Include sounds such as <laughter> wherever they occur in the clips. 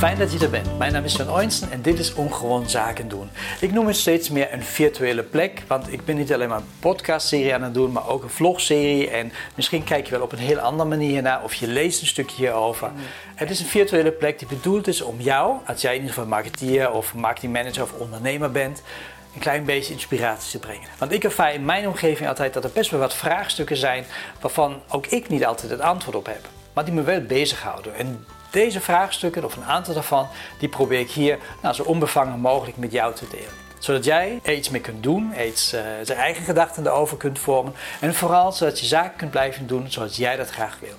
Fijn dat je er bent. Mijn naam is Sven Oinsen en dit is Ongewoon Zaken doen. Ik noem het steeds meer een virtuele plek, want ik ben niet alleen maar een podcastserie aan het doen, maar ook een vlogserie. En misschien kijk je wel op een heel andere manier naar of je leest een stukje hierover. Het is een virtuele plek die bedoeld is om jou, als jij in ieder geval marketeer of marketingmanager of ondernemer bent, een klein beetje inspiratie te brengen. Want ik ervaar in mijn omgeving altijd dat er best wel wat vraagstukken zijn waarvan ook ik niet altijd het antwoord op heb, maar die me wel bezighouden. En deze vraagstukken, of een aantal daarvan, die probeer ik hier nou, zo onbevangen mogelijk met jou te delen. Zodat jij er iets mee kunt doen, iets, uh, zijn eigen gedachten erover kunt vormen. En vooral zodat je zaken kunt blijven doen zoals jij dat graag wil.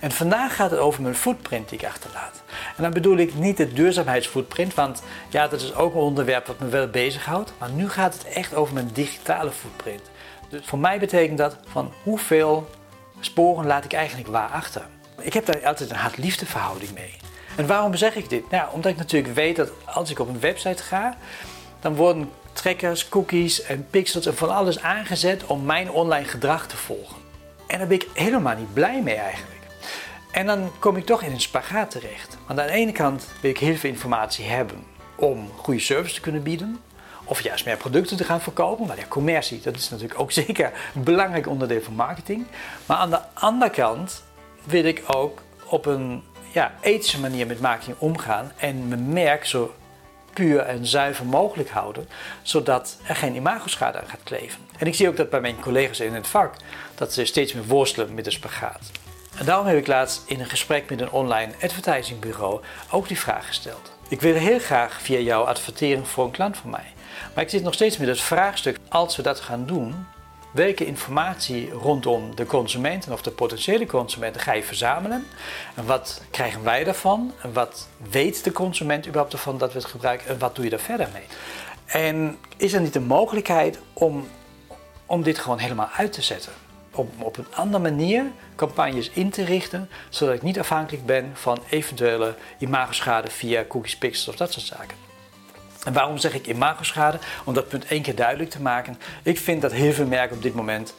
En vandaag gaat het over mijn footprint die ik achterlaat. En dan bedoel ik niet de duurzaamheidsfootprint, want ja, dat is ook een onderwerp wat me wel bezighoudt. Maar nu gaat het echt over mijn digitale footprint. Dus voor mij betekent dat van hoeveel sporen laat ik eigenlijk waar achter. Ik heb daar altijd een hart-liefde verhouding mee. En waarom zeg ik dit? Nou, omdat ik natuurlijk weet dat als ik op een website ga, dan worden trackers, cookies en pixels en van alles aangezet om mijn online gedrag te volgen. En daar ben ik helemaal niet blij mee eigenlijk. En dan kom ik toch in een spagaat terecht. Want aan de ene kant wil ik heel veel informatie hebben om goede service te kunnen bieden. Of juist meer producten te gaan verkopen. Maar ja, commercie, dat is natuurlijk ook <laughs> zeker een belangrijk onderdeel van marketing. Maar aan de andere kant wil ik ook op een ja, ethische manier met marketing omgaan en mijn merk zo puur en zuiver mogelijk houden, zodat er geen imagoschade aan gaat kleven. En ik zie ook dat bij mijn collega's in het vak, dat ze steeds meer worstelen met de spagaat. En daarom heb ik laatst in een gesprek met een online advertisingbureau ook die vraag gesteld. Ik wil heel graag via jou adverteren voor een klant van mij. Maar ik zit nog steeds met het vraagstuk, als we dat gaan doen, welke informatie rondom de consumenten of de potentiële consumenten ga je verzamelen? En wat krijgen wij daarvan? En wat weet de consument überhaupt ervan dat we het gebruiken? En wat doe je daar verder mee? En is er niet een mogelijkheid om, om dit gewoon helemaal uit te zetten? Om op een andere manier campagnes in te richten, zodat ik niet afhankelijk ben van eventuele imagoschade via cookies, pixels of dat soort zaken. En waarom zeg ik imagoschade? Om dat punt één keer duidelijk te maken. Ik vind dat heel veel merken op dit moment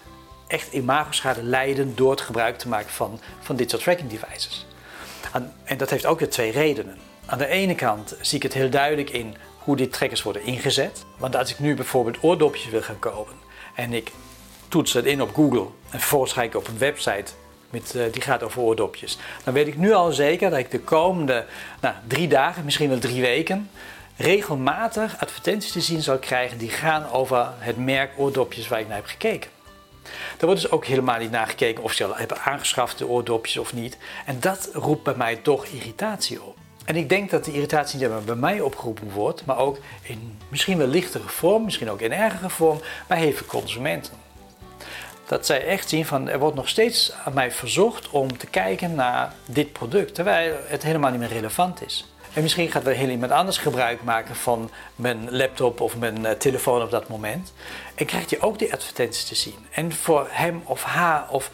echt imagoschade lijden door het gebruik te maken van, van dit soort tracking devices. En, en dat heeft ook weer twee redenen. Aan de ene kant zie ik het heel duidelijk in hoe die trackers worden ingezet. Want als ik nu bijvoorbeeld oordopjes wil gaan kopen en ik toets het in op Google en vervolgens ga ik op een website met, uh, die gaat over oordopjes, dan weet ik nu al zeker dat ik de komende nou, drie dagen, misschien wel drie weken, regelmatig advertenties te zien zal krijgen die gaan over het merk oordopjes waar ik naar heb gekeken. Daar wordt dus ook helemaal niet naar gekeken of ze hebben aangeschaft de oordopjes of niet. En dat roept bij mij toch irritatie op. En ik denk dat de irritatie niet alleen bij mij opgeroepen wordt, maar ook in misschien wel lichtere vorm, misschien ook in ergere vorm, bij veel consumenten. Dat zij echt zien van er wordt nog steeds aan mij verzocht om te kijken naar dit product, terwijl het helemaal niet meer relevant is. En misschien gaat wel heel iemand anders gebruik maken van mijn laptop of mijn uh, telefoon op dat moment. En krijgt hij ook die advertenties te zien. En voor hem of haar of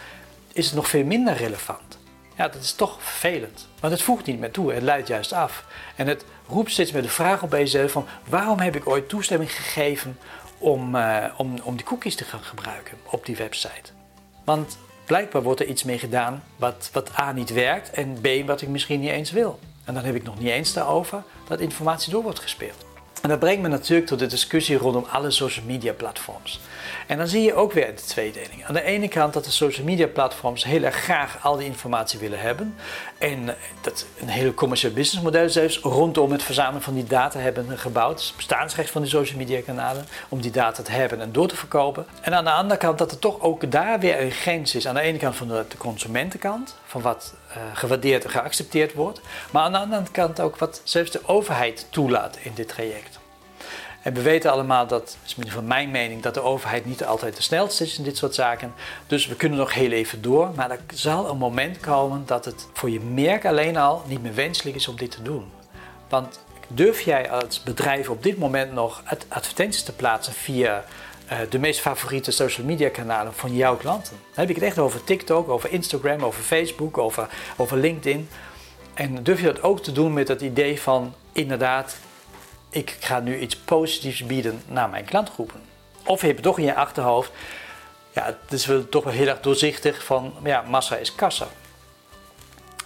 is het nog veel minder relevant. Ja, dat is toch vervelend. Want het voegt niet meer toe, het leidt juist af. En het roept steeds meer de vraag op bij jezelf van waarom heb ik ooit toestemming gegeven om, uh, om, om die cookies te gaan gebruiken op die website. Want blijkbaar wordt er iets mee gedaan wat, wat A niet werkt en B wat ik misschien niet eens wil. En dan heb ik nog niet eens daarover dat informatie door wordt gespeeld. En dat brengt me natuurlijk tot de discussie rondom alle social media platforms. En dan zie je ook weer de tweedeling. Aan de ene kant dat de social media platforms heel erg graag al die informatie willen hebben. En dat een hele commercieel businessmodel zelfs rondom het verzamelen van die data hebben gebouwd. Dus bestaansrecht van die social media kanalen om die data te hebben en door te verkopen. En aan de andere kant dat er toch ook daar weer een grens is. Aan de ene kant van de, consumentenkant, van wat gewaardeerd en geaccepteerd wordt. Maar aan de andere kant ook wat zelfs de overheid toelaat in dit traject. En we weten allemaal dat, is van mijn mening, dat de overheid niet altijd de snelste is in dit soort zaken. Dus we kunnen nog heel even door. Maar er zal een moment komen dat het voor je merk alleen al niet meer wenselijk is om dit te doen. Want durf jij als bedrijf op dit moment nog advertenties te plaatsen via de meest favoriete social media kanalen van jouw klanten? Dan heb ik het echt over TikTok, over Instagram, over Facebook, over, over LinkedIn. En durf je dat ook te doen met het idee van inderdaad ik ga nu iets positiefs bieden naar mijn klantgroepen. Of je hebt toch in je achterhoofd, ja, het is wel toch wel heel erg doorzichtig van, ja, massa is kassa.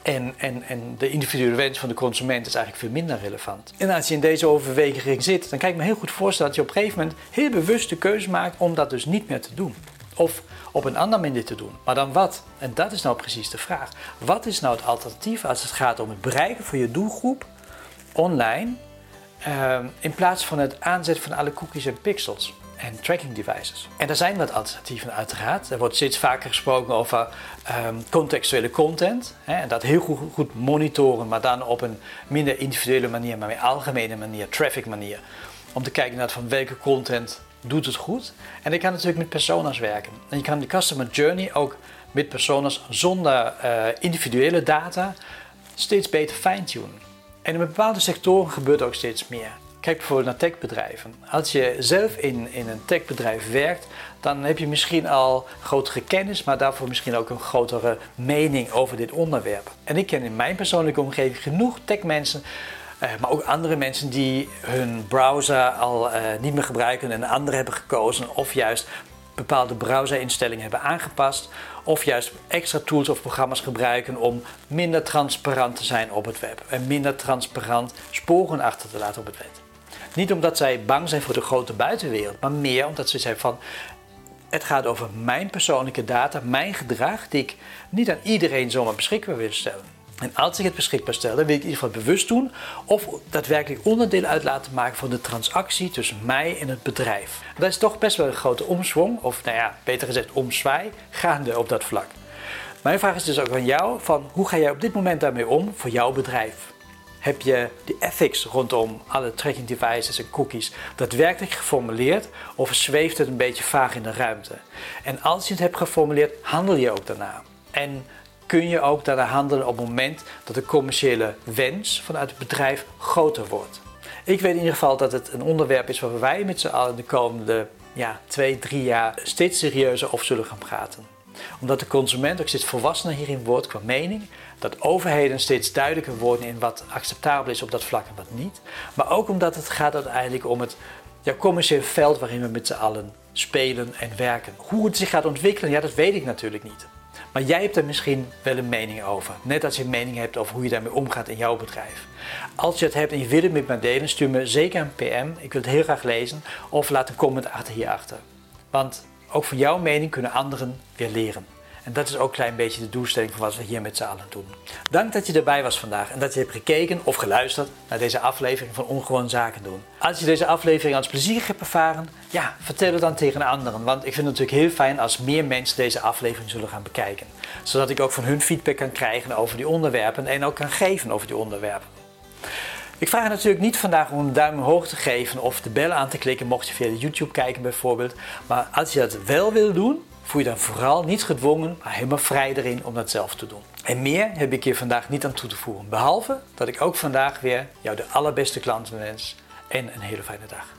En, en, en de individuele wens van de consument is eigenlijk veel minder relevant. En als je in deze overweging zit, dan kan ik me heel goed voorstellen dat je op een gegeven moment heel bewust de keuze maakt om dat dus niet meer te doen. Of op een andere manier te doen. Maar dan wat? En dat is nou precies de vraag. Wat is nou het alternatief als het gaat om het bereiken van je doelgroep online uh, in plaats van het aanzetten van alle cookies en pixels? en tracking devices. En er zijn wat alternatieven uiteraard. Er wordt steeds vaker gesproken over um, contextuele content. Hè, en dat heel goed, goed, monitoren, maar dan op een minder individuele manier, maar meer algemene manier, traffic manier. Om te kijken naar van welke content doet het goed. En je kan natuurlijk met personas werken. En je kan de customer journey ook met personas zonder uh, individuele data steeds beter fine-tunen. En in bepaalde sectoren gebeurt ook steeds meer. Kijk bijvoorbeeld naar techbedrijven. Als je zelf in, in een techbedrijf werkt, dan heb je misschien al grotere kennis, maar daarvoor misschien ook een grotere mening over dit onderwerp. En ik ken in mijn persoonlijke omgeving genoeg techmensen, uh, maar ook andere mensen die hun browser al uh, niet meer gebruiken en een andere hebben gekozen, of juist bepaalde browserinstellingen hebben aangepast, of juist extra tools of programma's gebruiken om minder transparant te zijn op het web en minder transparant sporen achter te laten op het web. Niet omdat zij bang zijn voor de grote buitenwereld, maar meer omdat ze zeggen van het gaat over mijn persoonlijke data, mijn gedrag, die ik niet aan iedereen zomaar beschikbaar wil stellen. En als ik het beschikbaar stel, dan wil ik in ieder geval bewust doen of daadwerkelijk onderdeel uit laten maken van de transactie tussen mij en het bedrijf. Dat is toch best wel een grote omswong, of nou ja, beter gezegd omzwaai, gaande op dat vlak. Mijn vraag is dus ook aan jou: van hoe ga jij op dit moment daarmee om voor jouw bedrijf? heb je de ethics rondom alle tracking devices en cookies daadwerkelijk geformuleerd of zweeft het een beetje vaag in de ruimte? En als je het hebt geformuleerd, handel je ook daarna. En kun je ook daarna handelen op het moment dat de commerciële wens vanuit het bedrijf groter wordt. Ik weet in ieder geval dat het een onderwerp is waar wij met z'n allen de komende ja, twee, drie jaar steeds serieuzer over zullen gaan praten omdat de consument ook steeds volwassener hierin wordt qua mening. Dat overheden steeds duidelijker worden in wat acceptabel is op dat vlak en wat niet. Maar ook omdat het gaat uiteindelijk om het commerciële veld waarin we met z'n allen spelen en werken. Hoe het zich gaat ontwikkelen, ja, dat weet ik natuurlijk niet. Maar jij hebt er misschien wel een mening over. Net als je een mening hebt over hoe je daarmee omgaat in jouw bedrijf. Als je het hebt en je wil het met mij delen, stuur me zeker een PM. Ik wil het heel graag lezen. Of laat een comment achter hierachter. Want ook van jouw mening kunnen anderen weer leren. En dat is ook een klein beetje de doelstelling van wat we hier met z'n allen doen. Dank dat je erbij was vandaag en dat je hebt gekeken of geluisterd naar deze aflevering van Ongewoon Zaken doen. Als je deze aflevering als plezier hebt ervaren, ja, vertel het dan tegen anderen. Want ik vind het natuurlijk heel fijn als meer mensen deze aflevering zullen gaan bekijken. Zodat ik ook van hun feedback kan krijgen over die onderwerpen en ook kan geven over die onderwerpen. Ik vraag natuurlijk niet vandaag om een duim omhoog te geven of de bel aan te klikken mocht je via de YouTube kijken bijvoorbeeld. Maar als je dat wel wil doen, voel je dan vooral niet gedwongen, maar helemaal vrij erin om dat zelf te doen. En meer heb ik hier vandaag niet aan toe te voegen. Behalve dat ik ook vandaag weer jou de allerbeste klanten wens en een hele fijne dag.